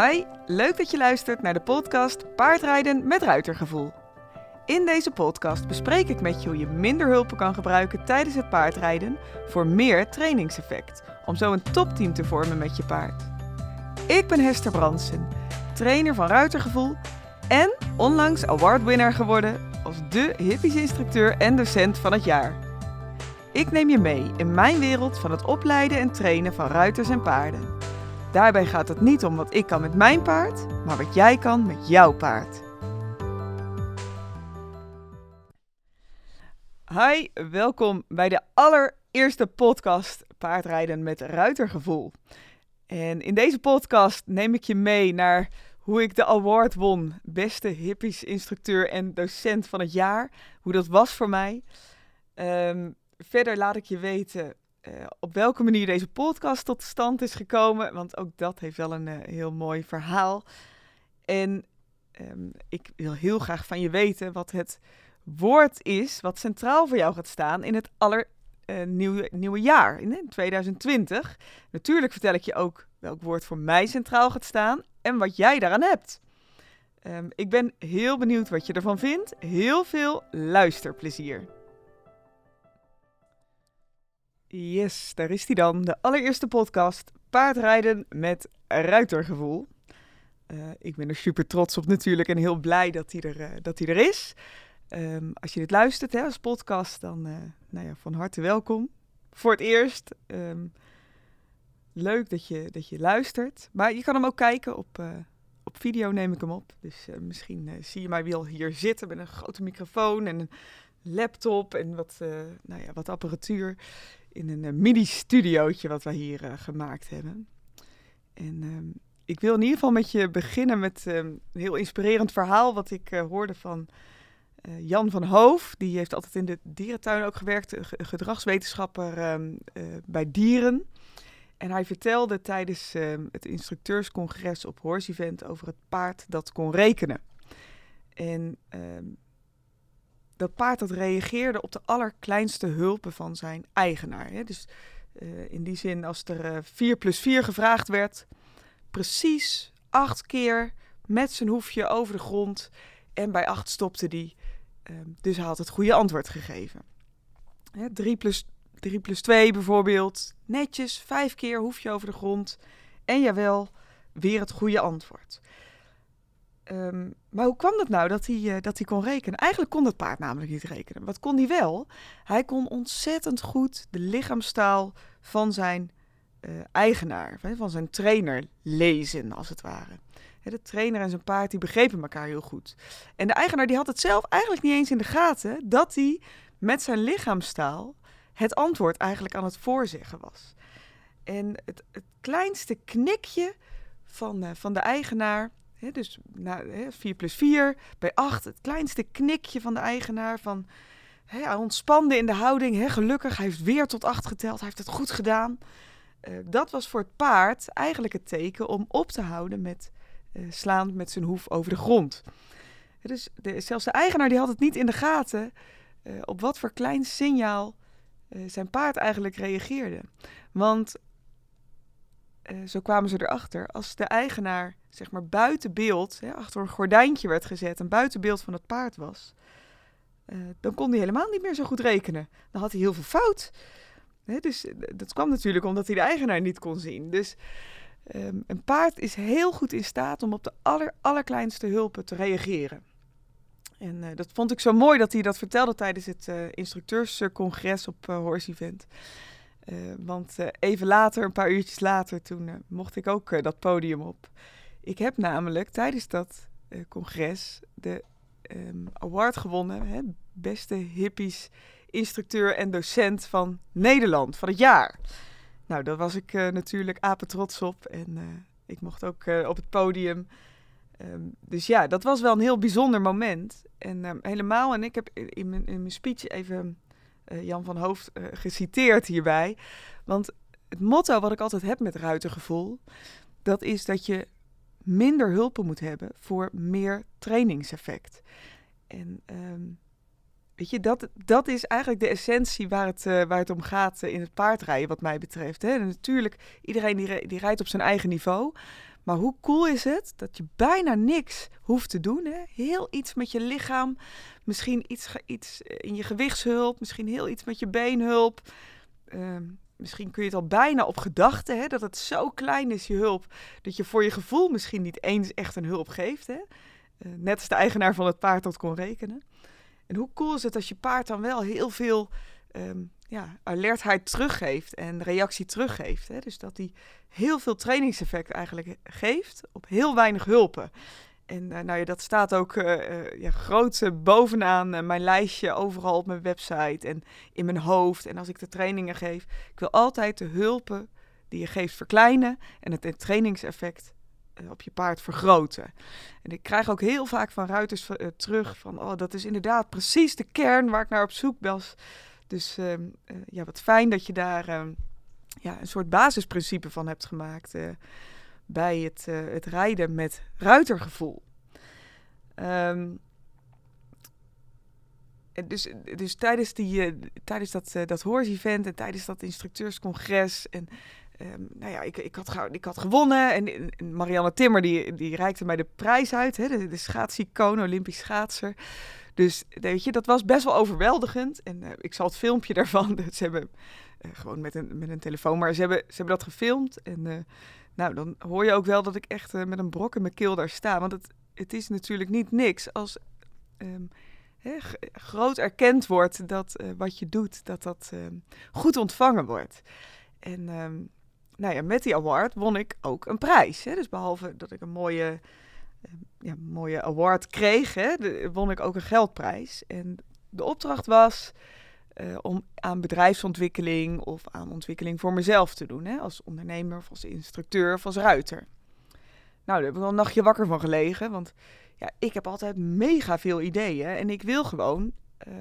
Hi, leuk dat je luistert naar de podcast Paardrijden met Ruitergevoel. In deze podcast bespreek ik met je hoe je minder hulpen kan gebruiken tijdens het paardrijden voor meer trainingseffect, om zo een topteam te vormen met je paard. Ik ben Hester Bransen, trainer van Ruitergevoel en onlangs awardwinnaar geworden als de hippies instructeur en docent van het jaar. Ik neem je mee in mijn wereld van het opleiden en trainen van ruiters en paarden. Daarbij gaat het niet om wat ik kan met mijn paard, maar wat jij kan met jouw paard. Hi, welkom bij de allereerste podcast Paardrijden met Ruitergevoel. En in deze podcast neem ik je mee naar hoe ik de award won. Beste hippies instructeur en docent van het jaar. Hoe dat was voor mij. Ehm, verder laat ik je weten uh, op welke manier deze podcast tot stand is gekomen. Want ook dat heeft wel een uh, heel mooi verhaal. En um, ik wil heel graag van je weten wat het woord is wat centraal voor jou gaat staan in het aller uh, nieuwe, jaar, in 2020. Natuurlijk vertel ik je ook welk woord voor mij centraal gaat staan en wat jij daaraan hebt. Um, ik ben heel benieuwd wat je ervan vindt. Heel veel luisterplezier. Yes, daar is hij dan. De allereerste podcast Paardrijden met ruitergevoel. Uh, ik ben er super trots op natuurlijk en heel blij dat hij er, uh, dat hij er is. Um, als je dit luistert hè, als podcast, dan uh, nou ja, van harte welkom. Voor het eerst. Um, leuk dat je, dat je luistert. Maar je kan hem ook kijken op, op video, neem ik hem op. Dus misschien zie je mij wel hier zitten met een grote microfoon en een laptop en wat, nou ja, wat apparatuur in een uh, mini-studiootje wat wij hier uh, gemaakt hebben. En um, ik wil in ieder geval met je beginnen met um, een heel inspirerend verhaal wat ik uh, hoorde van Jan van Hoof. Die heeft altijd in de dierentuin ook gewerkt, gedragswetenschapper um, bij dieren. En hij vertelde tijdens het instructeurscongres op Horse Event over het paard dat kon rekenen. En dat paard dat reageerde op de allerkleinste hulpen van zijn eigenaar. Hè? Dus uh, in die zin, als er uh, 4 plus 4 gevraagd werd, precies acht keer met zijn hoefje over de grond. En bij acht stopte die. Uh, dus hij had het goede antwoord gegeven. 3 plus, 3 plus 2 bijvoorbeeld. Netjes, vijf keer hoefje over de grond. En jawel, weer het goede antwoord. Um, maar hoe kwam dat nou dat hij, uh, dat hij kon rekenen? Eigenlijk kon dat paard namelijk niet rekenen. Wat kon hij wel? Hij kon ontzettend goed de lichaamstaal van zijn uh, eigenaar, van zijn trainer lezen, als het ware. De trainer en zijn paard die begrepen elkaar heel goed. En de eigenaar die had het zelf eigenlijk niet eens in de gaten dat hij met zijn lichaamstaal het antwoord eigenlijk aan het voorzeggen was. En het, het kleinste knikje van, uh, van de eigenaar Dus nou, he, 4 plus 4 bij 8, het kleinste knikje van de eigenaar. Van, hij ontspande in de houding. gelukkig, hij heeft weer tot 8 geteld. Hij heeft het goed gedaan. Uh, dat was voor het paard eigenlijk het teken om op te houden met uh, slaan met zijn hoef over de grond. dus zelfs de eigenaar die had het niet in de gaten uh, op wat voor klein signaal zijn paard eigenlijk reageerde. Want zo kwamen ze erachter, als de eigenaar zeg maar buiten beeld, hè, achter een gordijntje werd gezet en buiten beeld van het paard was, uh, dan kon hij helemaal niet meer zo goed rekenen. Dan had hij heel veel fout. Hè, dus eh, dat kwam natuurlijk omdat hij de eigenaar niet kon zien. Dus um, een paard is heel goed in staat om op de aller, allerkleinste hulpen te reageren. En dat vond ik zo mooi dat hij dat vertelde tijdens het instructeurscongres op Horse Event. Want even later, een paar uurtjes later, toen mocht ik ook dat podium op. Ik heb namelijk tijdens dat congres de um, award gewonnen, hè, beste hippies instructeur en docent van Nederland van het jaar. Nou, daar was ik uh, natuurlijk apen trots op en ik mocht ook op het podium. Um, dus ja, dat was wel een heel bijzonder moment. En um, helemaal, en ik heb in mijn, in mijn speech even Jan van Hoofd geciteerd hierbij. Want het motto wat ik altijd heb met ruitergevoel, dat is dat je minder hulpen moet hebben voor meer trainingseffect. En um, weet je, dat, dat is eigenlijk de essentie waar het, uh, waar het om gaat in het paardrijden, wat mij betreft. Hè. En natuurlijk, iedereen die, die rijdt op zijn eigen niveau. Maar hoe cool is het dat je bijna niks hoeft te doen? Hè? Heel iets met je lichaam, misschien iets, iets in je gewichtshulp, misschien heel iets met je beenhulp. Ehm, misschien kun je het al bijna op gedachten, dat het zo klein is, je hulp, dat je voor je gevoel misschien niet eens echt een hulp geeft. Hè? Uh, net als de eigenaar van het paard dat kon rekenen. En hoe cool is het als je paard dan wel heel veel ehm, ja, alertheid teruggeeft en reactie teruggeeft. Hè? Dus dat hij heel veel trainingseffect eigenlijk geeft op heel weinig hulpen. En uh, nou ja, dat staat ook uh, ja, groot bovenaan mijn lijstje, overal op mijn website en in mijn hoofd. En als ik de trainingen geef, ik wil altijd de hulpen die je geeft verkleinen en het trainingseffect op je paard vergroten. En ik krijg ook heel vaak van ruiters terug van, oh, dat is inderdaad precies de kern waar ik naar op zoek was. Dus ehm, ja, wat fijn dat je daar ehm, ja, een soort basisprincipe van hebt gemaakt bij het, uh, het rijden met ruitergevoel. Um, dus, dus tijdens, die, tijdens dat, uh, dat horse-event en tijdens dat instructeurscongres. En nou ja, ik, ik, had, ik had gewonnen. En, Marianne Timmer die, die reikte mij de prijs uit. Hè, de, de Olympisch schaatser. Dus weet je, dat was best wel overweldigend. En ik zal het filmpje daarvan. Ze hebben gewoon met een, met een telefoon, maar ze hebben, ze hebben dat gefilmd. En nou, dan hoor je ook wel dat ik echt met een brok in mijn keel daar sta. Want het, het is natuurlijk niet niks als hè, groot erkend wordt dat wat je doet, dat dat um, goed ontvangen wordt. En um, nou ja, met die award won ik ook een prijs. Hè? Dus behalve dat ik een mooie, ja, mooie award kreeg, hè, won ik ook een geldprijs. En de opdracht was uh, om aan bedrijfsontwikkeling of aan ontwikkeling voor mezelf te doen. Hè? Als ondernemer als instructeur als ruiter. Nou, daar heb ik wel een nachtje wakker van gelegen. Want ja, ik heb altijd mega veel ideeën. En ik wil gewoon uh,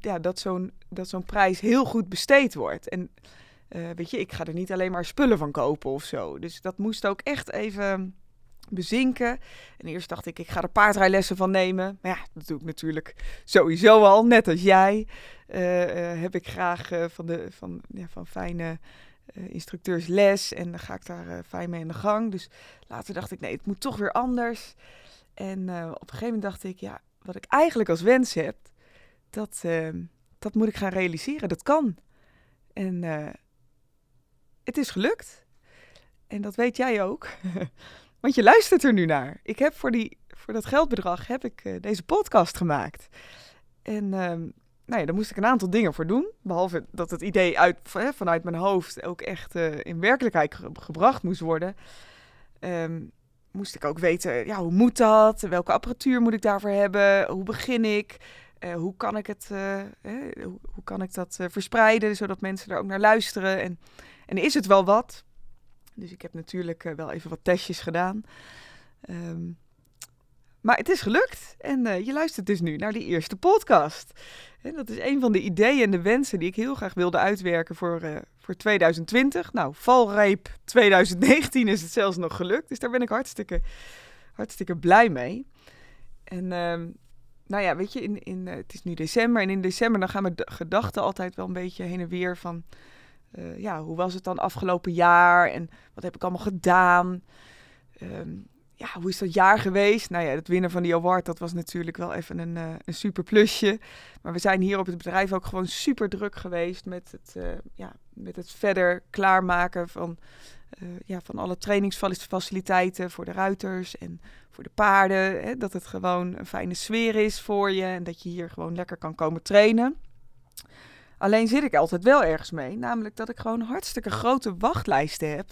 ja, dat zo'n zo'n prijs heel goed besteed wordt. En uh, weet je, ik ga er niet alleen maar spullen van kopen of zo. Dus dat moest ook echt even bezinken. En eerst dacht ik, ik ga er paardrijlessen van nemen. Maar ja, dat doe ik natuurlijk sowieso al, net als jij. Uh, uh, heb ik graag uh, van, de, van, ja, van fijne instructeurs les en dan ga ik daar fijn mee in de gang. Dus later dacht ik, nee, het moet toch weer anders. En op een gegeven moment dacht ik, ja, wat ik eigenlijk als wens heb, dat, ehm, dat moet ik gaan realiseren. Dat kan. En het is gelukt. En dat weet jij ook. Want je luistert er nu naar. Ik heb voor, die, voor dat geldbedrag heb ik uh, deze podcast gemaakt. En um, nou ja, daar moest ik een aantal dingen voor doen. Behalve dat het idee uit, vanuit mijn hoofd ook echt uh, in werkelijkheid ge gebracht moest worden. Um, moest ik ook weten, ja, hoe moet dat? Welke apparatuur moet ik daarvoor hebben? Hoe begin ik? Uh, hoe, kan ik het, hoe, hoe, kan ik dat verspreiden, zodat mensen er ook naar luisteren? En, en is het wel wat? Dus ik heb natuurlijk uh, wel even wat testjes gedaan. Um, maar het is gelukt en uh, je luistert dus nu naar die eerste podcast. En dat is een van de ideeën en de wensen die ik heel graag wilde uitwerken voor, uh, voor 2020. Nou, valreep 2019 is het zelfs nog gelukt, dus daar ben ik hartstikke, hartstikke blij mee. En um, nou ja, weet je, in, in, het is nu december en in december dan gaan mijn gedachten altijd wel een beetje heen en weer van uh, ja, hoe was het dan afgelopen jaar en wat heb ik allemaal gedaan? Um, ja, hoe is dat jaar geweest? Nou ja, het winnen van die award, dat was natuurlijk wel even een, uh, een super plusje. Maar we zijn hier op het bedrijf ook gewoon super druk geweest met het, uh, ja, met het verder klaarmaken van, ja, van alle trainingsfaciliteiten voor de ruiters en voor de paarden. Hè, dat het gewoon een fijne sfeer is voor je en dat je hier gewoon lekker kan komen trainen. Alleen zit ik altijd wel ergens mee, namelijk dat ik gewoon hartstikke grote wachtlijsten heb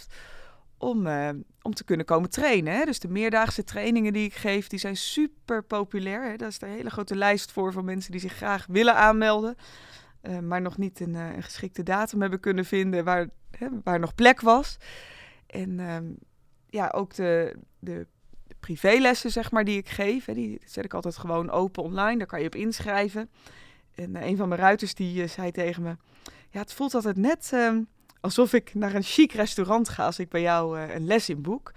om, uh, om te kunnen komen trainen. Hè. Dus de meerdaagse trainingen die ik geef, die zijn super populair. Hè. Daar is een hele grote lijst voor van mensen die zich graag willen aanmelden, uh, maar nog niet een, uh, een, geschikte datum hebben kunnen vinden waar, hè, waar nog plek was. En ehm, ja, ook de, de privélessen, zeg maar, die ik geef, hè, die zet ik altijd gewoon open online. Daar kan je op inschrijven. En eh, een van mijn ruiters die uh, zei tegen me: Ja, het voelt altijd net uh, alsof ik naar een chic restaurant ga als ik bij jou uh, een les in boek.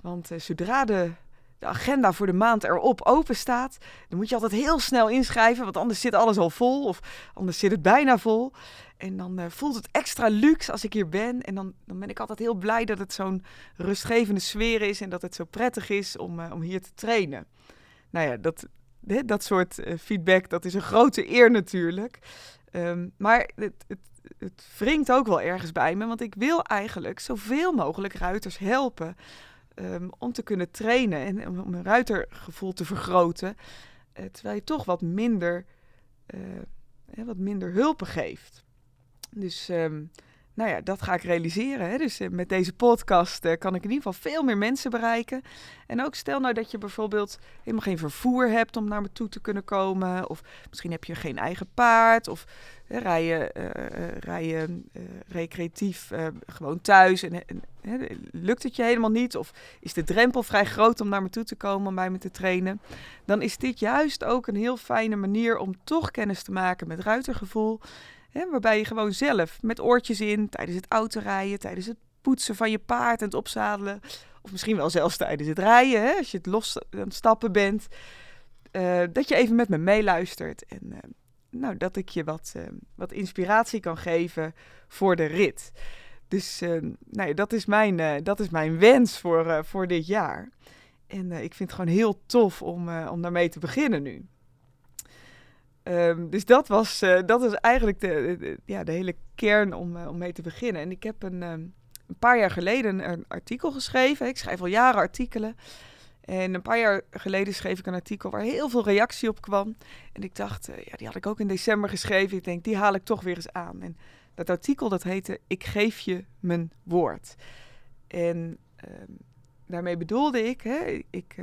Want zodra de, de agenda voor de maand erop open staat, dan moet je altijd heel snel inschrijven, want anders zit alles al vol of anders zit het bijna vol. En dan voelt het extra luxe als ik hier ben. En dan, dan ben ik altijd heel blij dat het zo'n rustgevende sfeer is en dat het zo prettig is om, om hier te trainen. Nou ja, dat, dat soort uh, feedback, dat is een grote eer natuurlijk. Um, maar het, het, het wringt ook wel ergens bij me, want ik wil eigenlijk zoveel mogelijk ruiters helpen um, om te kunnen trainen en om een ruitergevoel te vergroten. terwijl je toch wat minder, wat minder hulpen geeft. Dus um, nou ja, dat ga ik realiseren. Hè? Dus uh, met deze podcast uh, kan ik in ieder geval veel meer mensen bereiken. En ook stel nou dat je bijvoorbeeld helemaal geen vervoer hebt om naar me toe te kunnen komen. Of misschien heb je geen eigen paard. Of uh, rij je, rij je recreatief gewoon thuis en lukt het je helemaal niet. Of is de drempel vrij groot om naar me toe te komen om bij me te trainen. Dan is dit juist ook een heel fijne manier om toch kennis te maken met ruitergevoel. Waarbij je gewoon zelf met oortjes in tijdens het autorijden, tijdens het poetsen van je paard en het opzadelen. Of misschien wel zelfs tijdens het rijden, hè, als je het los aan het stappen bent. Uh, dat je even met me meeluistert. En uh, nou, dat ik je wat, uh, wat inspiratie kan geven voor de rit. Dus nou ja, dat, is mijn, dat is mijn wens voor, voor dit jaar. En ik vind het gewoon heel tof om, om daarmee te beginnen nu. Um, dus dat was, uh, dat was eigenlijk de, ja, de hele kern om, uh, om mee te beginnen. En ik heb een, um, een paar jaar geleden een artikel geschreven. Ik schrijf al jaren artikelen. En een paar jaar geleden schreef ik een artikel waar heel veel reactie op kwam. En ik dacht, uh, ja, die had ik ook in december geschreven. Ik denk, die haal ik toch weer eens aan. En dat artikel dat heette Ik geef je mijn woord. En um, daarmee bedoelde ik, hè, ik,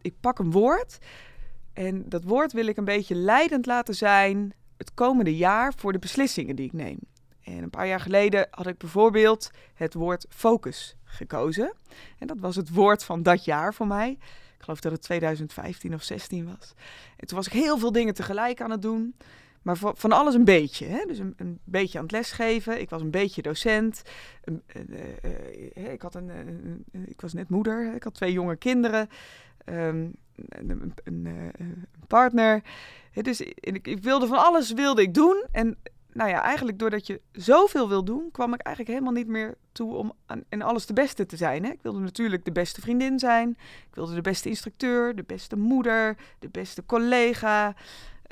ik pak een woord en dat woord wil ik een beetje leidend laten zijn het komende jaar voor de beslissingen die ik neem. En een paar jaar geleden had ik bijvoorbeeld het woord focus gekozen. En dat was het woord van dat jaar voor mij. Ik geloof dat het 2015 of 16 was. En toen was ik heel veel dingen tegelijk aan het doen. Maar van alles een beetje. Hè? Dus een, een, beetje aan het lesgeven. Ik was een beetje docent. Een, uh, uh, ik, had een, ik was net moeder. Ik had twee jonge kinderen. Um, een, een, een, partner. dus ik, ik, wilde van alles wilde ik doen. En nou ja, eigenlijk doordat je zoveel wil doen, kwam ik eigenlijk helemaal niet meer toe om aan, in alles de beste te zijn. Hè? Ik wilde natuurlijk de beste vriendin zijn. Ik wilde de beste instructeur, de beste moeder, de beste collega,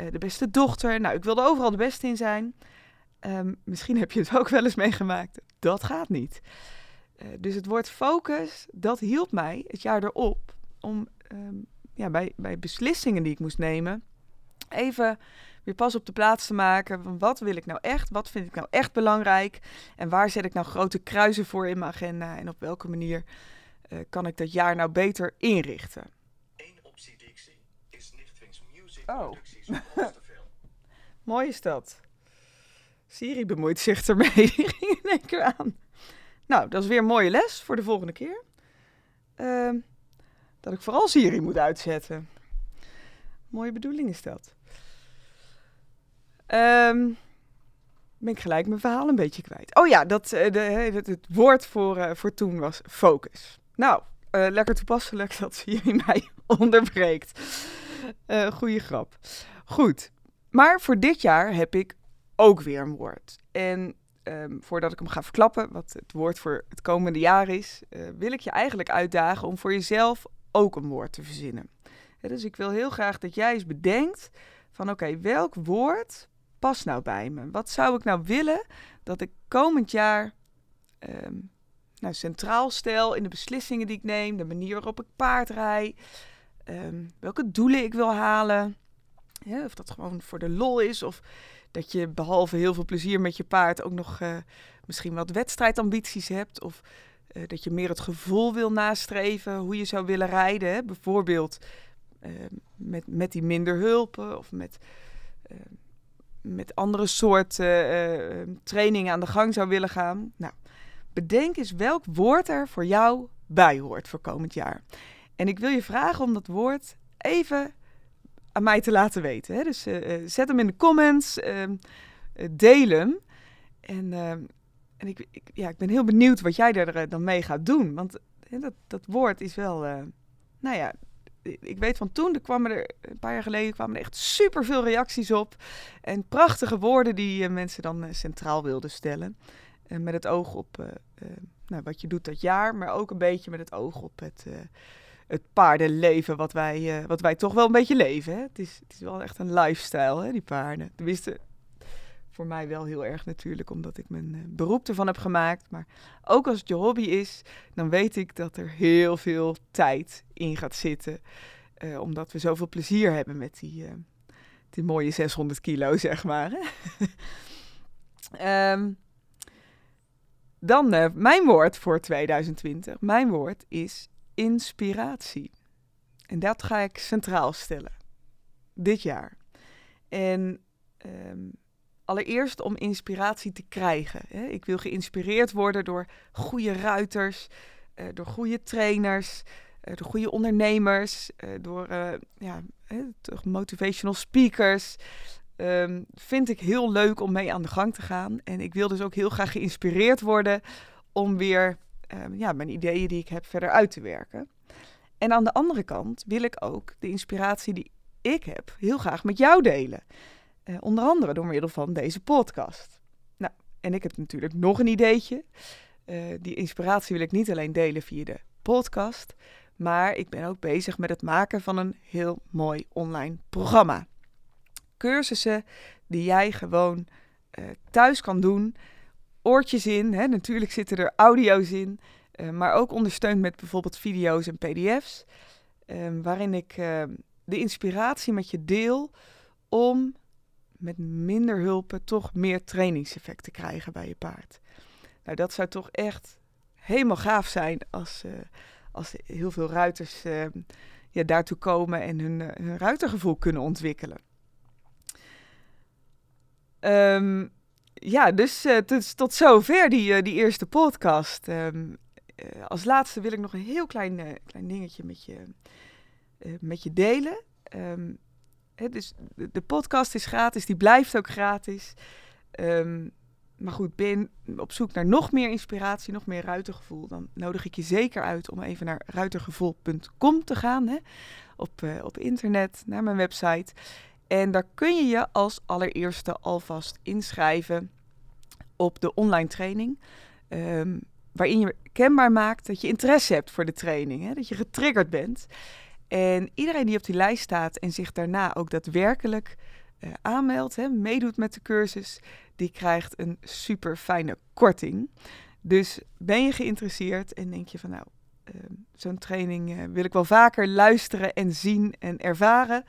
uh, de beste dochter. Nou, ik wilde overal de beste in zijn. Um, misschien heb je het ook wel eens meegemaakt. Dat gaat niet. Uh, dus het woord focus, dat hielp mij het jaar erop om um, ja, bij, bij beslissingen die ik moest nemen, even weer pas op de plaats te maken. Van wat wil ik nou echt? Wat vind ik nou echt belangrijk? En waar zet ik nou grote kruisen voor in mijn agenda? En op welke manier uh, kan ik dat jaar nou beter inrichten? Eén optie die ik zie is Nichtwings Music oh. Mooi is dat. Siri bemoeit zich ermee. Die ging in één keer aan. Nou, dat is weer een mooie les voor de volgende keer. Uh, dat ik vooral Siri moet uitzetten. Mooie bedoeling is dat. Um, ben ik gelijk mijn verhaal een beetje kwijt. Oh ja, dat, uh, de, het, woord voor, uh, voor toen was focus. Nou, uh, lekker toepasselijk dat Siri mij onderbreekt. goeie grap. Goed, maar voor dit jaar heb ik ook weer een woord. En um, voordat ik hem ga verklappen, wat het woord voor het komende jaar is, wil ik je eigenlijk uitdagen om voor jezelf ook een woord te verzinnen. dus ik wil heel graag dat jij eens bedenkt van oké, welk woord past nou bij me? Wat zou ik nou willen dat ik komend jaar um, nou, centraal stel in de beslissingen die ik neem, de manier waarop ik paard rij, um, welke doelen ik wil halen. of dat gewoon voor de lol is of dat je behalve heel veel plezier met je paard ook nog uh, misschien wat wedstrijdambities hebt of uh, dat je meer het gevoel wil nastreven hoe je zou willen rijden. Hè? Bijvoorbeeld uh, met, met die minder hulpen of met, uh, met andere soorten trainingen aan de gang zou willen gaan. Nou, bedenk eens welk woord er voor jou bij hoort voor komend jaar. En ik wil je vragen om dat woord even aan mij te laten weten. Hè? Dus zet hem in de comments, ehm, deel hem. En ehm, en ik, ik, ja, ik ben heel benieuwd wat jij er eh, dan mee gaat doen. Want dat, dat woord is wel, uh, nou ja, ik weet van toen, er kwamen er een paar jaar geleden kwamen er echt super veel reacties op. En prachtige woorden die mensen dan centraal wilden stellen. met het oog op nou, wat je doet dat jaar, maar ook een beetje met het oog op het, het paardenleven wat wij, wat wij toch wel een beetje leven. Hè? Het, is, het is wel echt een lifestyle, hè, die paarden. Tenminste, voor mij wel heel erg natuurlijk, omdat ik mijn uh, beroep ervan heb gemaakt. Maar ook als het je hobby is, dan weet ik dat er heel veel tijd in gaat zitten. Uh, omdat we zoveel plezier hebben met die, uh, die mooie 600 kilo, zeg maar. um, dan mijn woord voor 2020. Mijn woord is inspiratie. En dat ga ik centraal stellen. Dit jaar. En um, allereerst om inspiratie te krijgen. Ik wil geïnspireerd worden door goede ruiters, uh, door goede trainers, uh, door goede ondernemers, uh, door ja, motivational speakers. Um, vind ik heel leuk om mee aan de gang te gaan. En ik wil dus ook heel graag geïnspireerd worden om weer um, ja, mijn ideeën die ik heb verder uit te werken. En aan de andere kant wil ik ook de inspiratie die ik heb heel graag met jou delen. Uh, onder andere door middel van deze podcast. Nou, en ik heb natuurlijk nog een ideetje. Uh, die inspiratie wil ik niet alleen delen via de podcast, maar ik ben ook bezig met het maken van een heel mooi online programma. Cursussen die jij gewoon uh, thuis kan doen. Oortjes in, hè? natuurlijk zitten er audio's in, maar ook ondersteund met bijvoorbeeld video's en PDF's, ehm, waarin ik ehm, de inspiratie met je deel om met minder hulpen toch meer trainingseffect te krijgen bij je paard. Nou, dat zou toch echt helemaal gaaf zijn als, uh, als heel veel ruiters uh, ja, daartoe komen en hun, uh, hun ruitergevoel kunnen ontwikkelen. Um, ja, dus, dus, tot zover die, die eerste podcast. Um, als laatste wil ik nog een heel klein, klein dingetje met je, met je delen. Dus de podcast is gratis, die blijft ook gratis. Um, maar goed, ben op zoek naar nog meer inspiratie, nog meer ruitergevoel. Dan nodig ik je zeker uit om even naar ruitergevoel.com te gaan. Hè? Op, uh, op internet, naar mijn website. En daar kun je je als allereerste alvast inschrijven op de online training. Um, waarin je kenbaar maakt dat je interesse hebt voor de training. Hè? Dat je getriggerd bent. En iedereen die op die lijst staat en zich daarna ook daadwerkelijk uh, aanmeldt, hè, meedoet met de cursus, die krijgt een super fijne korting. Dus ben je geïnteresseerd en denk je van nou, uh, zo'n training uh, wil ik wel vaker luisteren en zien en ervaren,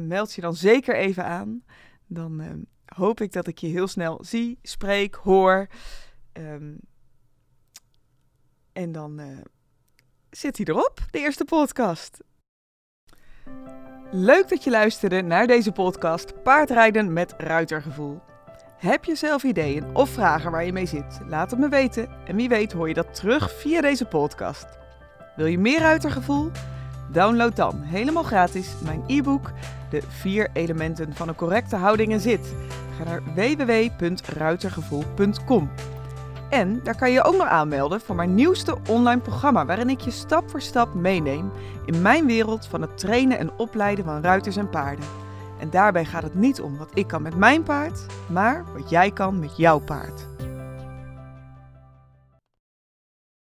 meld je dan zeker even aan. Dan hoop ik dat ik je heel snel zie, spreek, hoor. Um, en dan zit hij erop, de eerste podcast. Leuk dat je luisterde naar deze podcast Paardrijden met Ruitergevoel. Heb je zelf ideeën of vragen waar je mee zit? Laat het me weten en wie weet hoor je dat terug via deze podcast. Wil je meer ruitergevoel? Download dan helemaal gratis mijn e-book De vier elementen van een correcte houding en zit. Ga naar www.ruitergevoel.com. En daar kan je ook nog aanmelden voor mijn nieuwste online programma, waarin ik je stap voor stap meeneem in mijn wereld van het trainen en opleiden van ruiters en paarden. En daarbij gaat het niet om wat ik kan met mijn paard, maar wat jij kan met jouw paard.